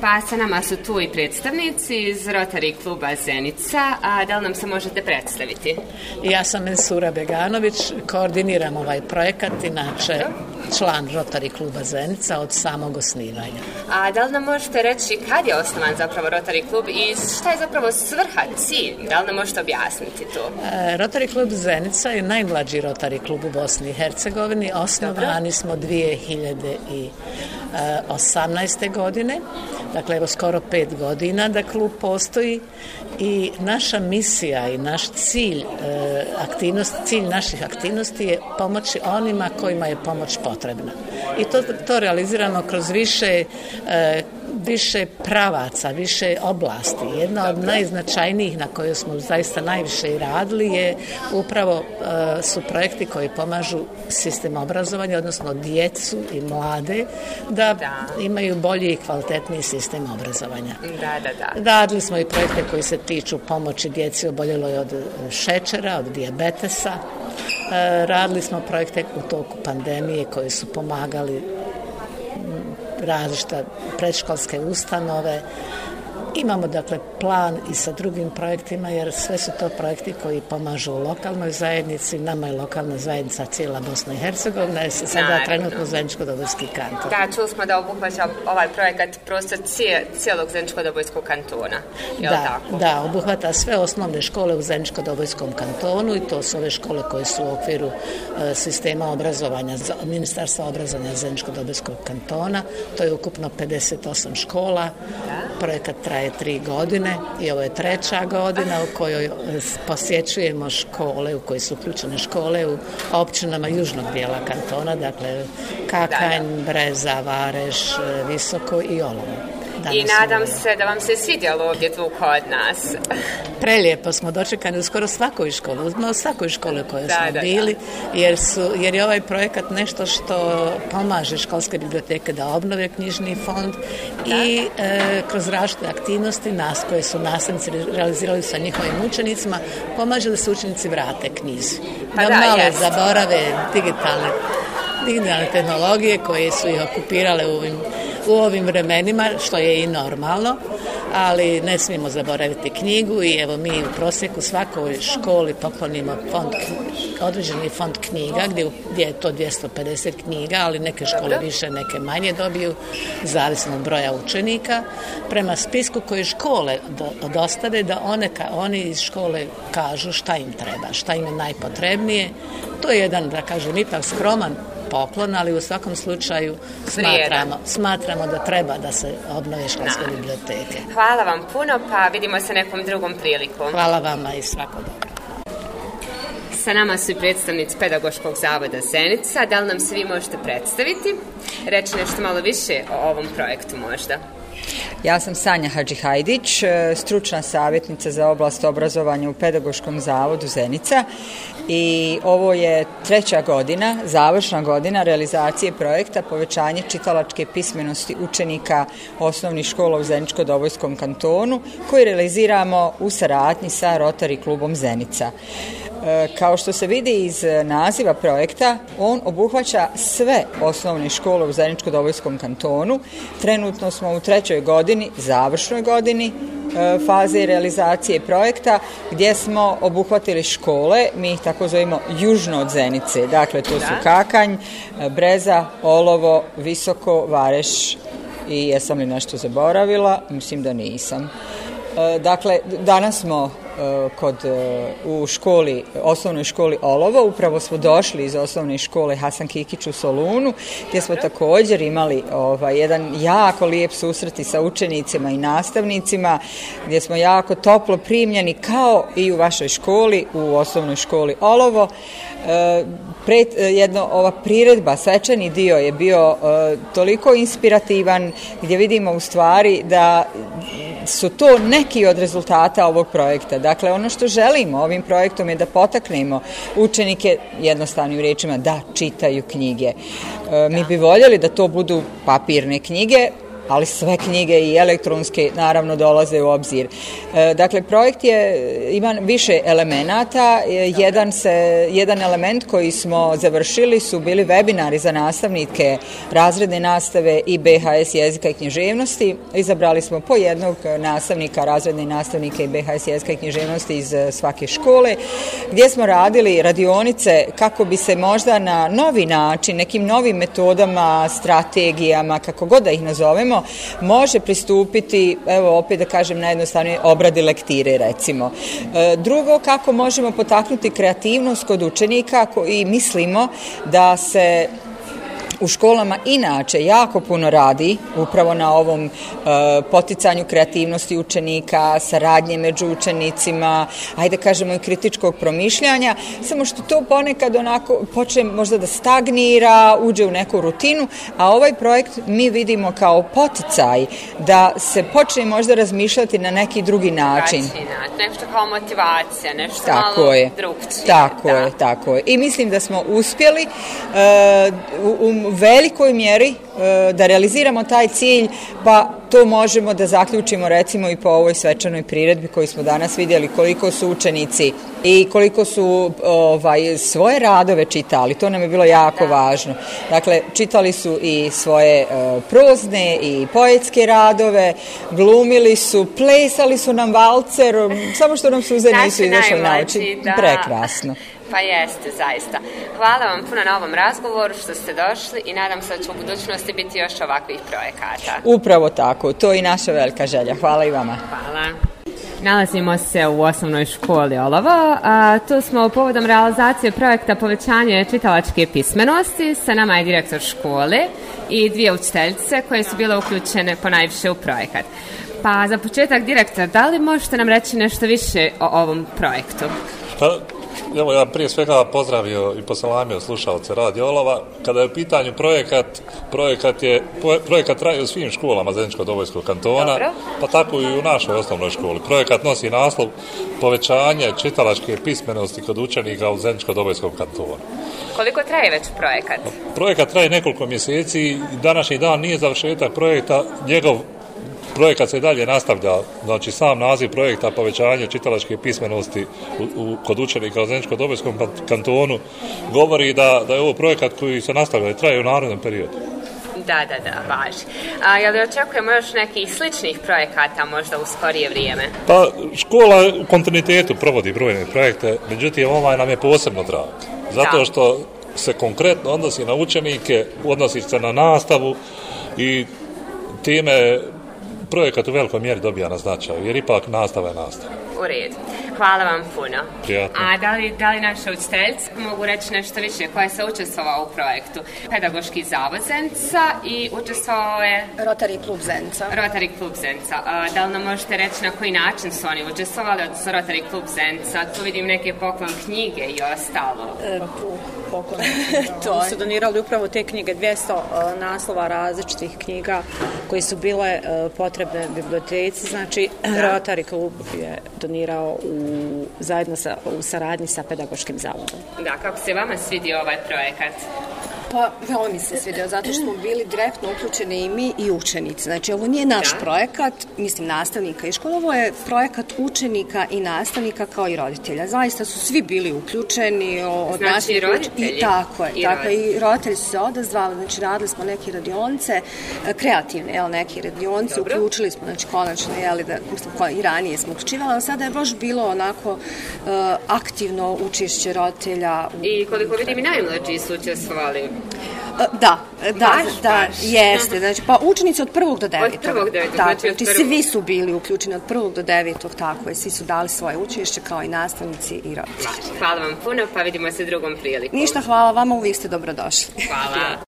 Pa sa nama su tu i predstavnici iz Rotary kluba Zenica. A da li nam se možete predstaviti? Ja sam Mensura Beganović, koordiniram ovaj projekat, inače član Rotary kluba Zenica od samog osnivanja. A da li nam možete reći kad je osnovan zapravo Rotary klub i šta je zapravo svrha, cilj? Da li nam možete objasniti to? E, Rotary klub Zenica je najmlađi Rotary klub u Bosni i Hercegovini. Osnovani smo 2018. E, godine dakle evo skoro pet godina da klub postoji i naša misija i naš cilj e, aktivnost, cilj naših aktivnosti je pomoći onima kojima je pomoć potrebna. I to, to realiziramo kroz više e, više pravaca, više oblasti. Jedna od najznačajnijih na kojoj smo zaista najviše i radili je upravo e, su projekti koji pomažu sistem obrazovanja, odnosno djecu i mlade da, imaju bolji i kvalitetniji sistem obrazovanja. Radili smo i projekte koji se tiču pomoći djeci oboljeloj od šećera, od dijabetesa. E, radili smo projekte u toku pandemije koji su pomagali različite predškolske ustanove, Imamo dakle plan i sa drugim projektima jer sve su to projekti koji pomažu u lokalnoj zajednici. Nama je lokalna zajednica cijela Bosna i Hercegovina i se sada trenutno Zeničko-Dobojski kanton. Da, čuli smo da obuhvaća ovaj projekat prostor cijelog Zeničko-Dobojskog kantona. da, tako? da, obuhvata sve osnovne škole u Zeničko-Dobojskom kantonu i to su ove škole koje su u okviru e, sistema obrazovanja Ministarstva obrazovanja Zeničko-Dobojskog kantona. To je ukupno 58 škola. Da. Projekat traje tri godine i ovo je treća godina u kojoj e, posjećujemo škole u kojoj su uključene škole u općinama južnog dijela kantona, dakle Kakanj, Breza, Vareš, e, Visoko i Olovo. I nadam se da vam se svidjelo ovdje tu kod nas. Prelijepo smo dočekani u skoro svakoj školi, u svakoj školi koje da, smo bili, Jer, su, jer je ovaj projekat nešto što pomaže školske biblioteke da obnove knjižni fond i e, kroz različite aktivnosti nas koje su nastavnici realizirali sa njihovim učenicima, pomaže da se učenici vrate knjizi. Pa da, malo zaborave digitalne digitalne tehnologije koje su ih okupirale u ovim u ovim vremenima, što je i normalno, ali ne smijemo zaboraviti knjigu i evo mi u prosjeku svakoj školi poklonimo fond, određeni fond knjiga gdje je to 250 knjiga, ali neke škole više, neke manje dobiju, zavisno od broja učenika, prema spisku koji škole dostave da one, oni iz škole kažu šta im treba, šta im je najpotrebnije. To je jedan, da kažem, ipak skroman poklon, ali u svakom slučaju smatramo, smatramo da treba da se obnove školske biblioteke. Hvala vam puno, pa vidimo se nekom drugom prilikom. Hvala vama i svako dobro. Sa nama su i predstavnici Pedagoškog zavoda Zenica. Da li nam svi vi možete predstaviti? Reći nešto malo više o ovom projektu možda. Ja sam Sanja Hadžihajdić, e, stručna savjetnica za oblast obrazovanja u Pedagoškom zavodu Zenica i ovo je treća godina, završna godina realizacije projekta povećanje čitalačke pismenosti učenika osnovnih škola u Zeničko-Dobojskom kantonu koji realiziramo u saradnji sa Rotary klubom Zenica. Kao što se vidi iz e, naziva projekta, on obuhvaća sve osnovne škole u Zajedničko-Dobojskom kantonu. Trenutno smo u trećoj godini, završnoj godini, e, faze realizacije projekta gdje smo obuhvatili škole, mi ih tako zovemo južno od Zenice. Dakle, to su Kakanj, e, Breza, Olovo, Visoko, Vareš i jesam li nešto zaboravila? Mislim da nisam. Dakle, danas smo E, kod, e, u školi, osnovnoj školi Olovo Upravo smo došli iz osnovne škole Hasan Kikić u Solunu, gdje smo također imali ovaj, jedan jako lijep susreti sa učenicima i nastavnicima, gdje smo jako toplo primljeni kao i u vašoj školi, u osnovnoj školi Olovo. E, jedno, ova priredba, svečani dio je bio toliko inspirativan, gdje vidimo u stvari da su to neki od rezultata ovog projekta. Dakle, ono što želimo ovim projektom je da potaknemo učenike jednostavnim riječima da čitaju knjige. E, mi bi voljeli da to budu papirne knjige, ali sve knjige i elektronske naravno dolaze u obzir. E, dakle, projekt je, ima više elemenata. E, jedan, se, jedan element koji smo završili su bili webinari za nastavnike razredne nastave i BHS jezika i književnosti. Izabrali smo po jednog nastavnika, razredne nastavnike i BHS jezika i književnosti iz e, svake škole, gdje smo radili radionice kako bi se možda na novi način, nekim novim metodama, strategijama, kako god da ih nazovemo, može pristupiti, evo opet da kažem najjednostavnije, obradi lektire recimo. E, drugo, kako možemo potaknuti kreativnost kod učenika i mislimo da se u školama inače jako puno radi upravo na ovom e, poticanju kreativnosti učenika, saradnje među učenicima, ajde kažemo i kritičkog promišljanja, samo što to ponekad onako počne možda da stagnira, uđe u neku rutinu, a ovaj projekt mi vidimo kao poticaj da se počne možda razmišljati na neki drugi način. Nešto kao motivacija, nešto tako malo je. drugčije. Tako je, tako je. I mislim da smo uspjeli e, u u velikoj mjeri e, da realiziramo taj cilj, pa to možemo da zaključimo recimo i po ovoj svečanoj priredbi koju smo danas vidjeli koliko su učenici i koliko su ovaj, svoje radove čitali, to nam je bilo jako važno. Dakle, čitali su i svoje e, prozne i poetske radove, glumili su, plesali su nam valcer, samo što nam suze nisu izašle na oči. Prekrasno. Pa jeste, zaista. Hvala vam puno na ovom razgovoru što ste došli i nadam se da će u budućnosti biti još ovakvih projekata. Upravo tako, to je i naša velika želja. Hvala i vama. Hvala. Nalazimo se u osnovnoj školi Olovo. A, tu smo u povodom realizacije projekta povećanje čitalačke pismenosti. Sa nama je direktor škole i dvije učiteljice koje su bile uključene ponajviše u projekat. Pa za početak, direktor, da li možete nam reći nešto više o ovom projektu? Pa, Evo ja prije svega pozdravio i poselamio slušalce Radio Olova. Kada je u pitanju projekat, projekat je projekat traje u svim školama Zeničko-Dobojskog kantona, pa tako i u našoj osnovnoj školi. Projekat nosi naslov povećanje čitalačke pismenosti kod učenika u Zeničko-Dobojskom kantonu. Koliko traje već projekat? Projekat traje nekoliko mjeseci i današnji dan nije završetak projekta, njegov Projekat se i dalje nastavlja, znači sam naziv projekta povećanje čitalačke pismenosti u, u, kod učenika u Zeničko-Dobojskom kantonu govori da, da je ovo projekat koji se nastavlja i traje u narednom periodu. Da, da, da, baš. A je li očekujemo još nekih sličnih projekata možda u skorije vrijeme? Pa škola u kontinuitetu provodi brojne projekte, međutim ovaj nam je posebno drag. Zato što se konkretno odnosi na učenike, odnosi se na nastavu i time projekat u velikoj mjeri dobija na značaju, jer ipak nastava je nastava u redu. Hvala vam puno. A da li, da li naša učiteljica mogu reći nešto više koja se učestvovala u projektu? Pedagoški zavod Zenca i učestvovao je... Rotary klub Zenca. Rotary klub Zenca. A, da li nam možete reći na koji način su oni učestvovali od Rotary klub Zenca? Tu vidim neke poklon knjige i ostalo. E, to su donirali upravo te knjige. 200 e, naslova različitih knjiga koji su bile e, potrebne biblioteci. Znači, Rotary klub je funkcionirao u, zajedno sa, u saradnji sa pedagoškim zavodom. Da, kako se vama svidio ovaj projekat? Pa, veoma mi se svidio, zato što smo bili direktno uključeni i mi i učenici. Znači, ovo nije naš projekat, mislim, nastavnika i škola, ovo je projekat učenika i nastavnika kao i roditelja. Zaista su svi bili uključeni. Od znači, i roditelji. I tako je, I tako roditelji. i roditelji su se odazvali, znači, radili smo neke radionce, e, kreativne, jel, neke radionce, Dobro. uključili smo, znači, konačno, jel, da, mislim, i ranije smo uključivali, ali sada je baš bilo onako e, aktivno učišće roditelja. I koliko vidim i najmlađi su učestvovali E, da, e, da, da, jeste. Znači, pa učenici od prvog do devetog. Od znači, svi su bili uključeni od prvog do devetog, tako je. Svi su dali svoje učešće kao i nastavnici i roditelji. Hvala vam puno, pa vidimo se drugom prilikom. Ništa, hvala vama, uvijek ste dobrodošli. Hvala.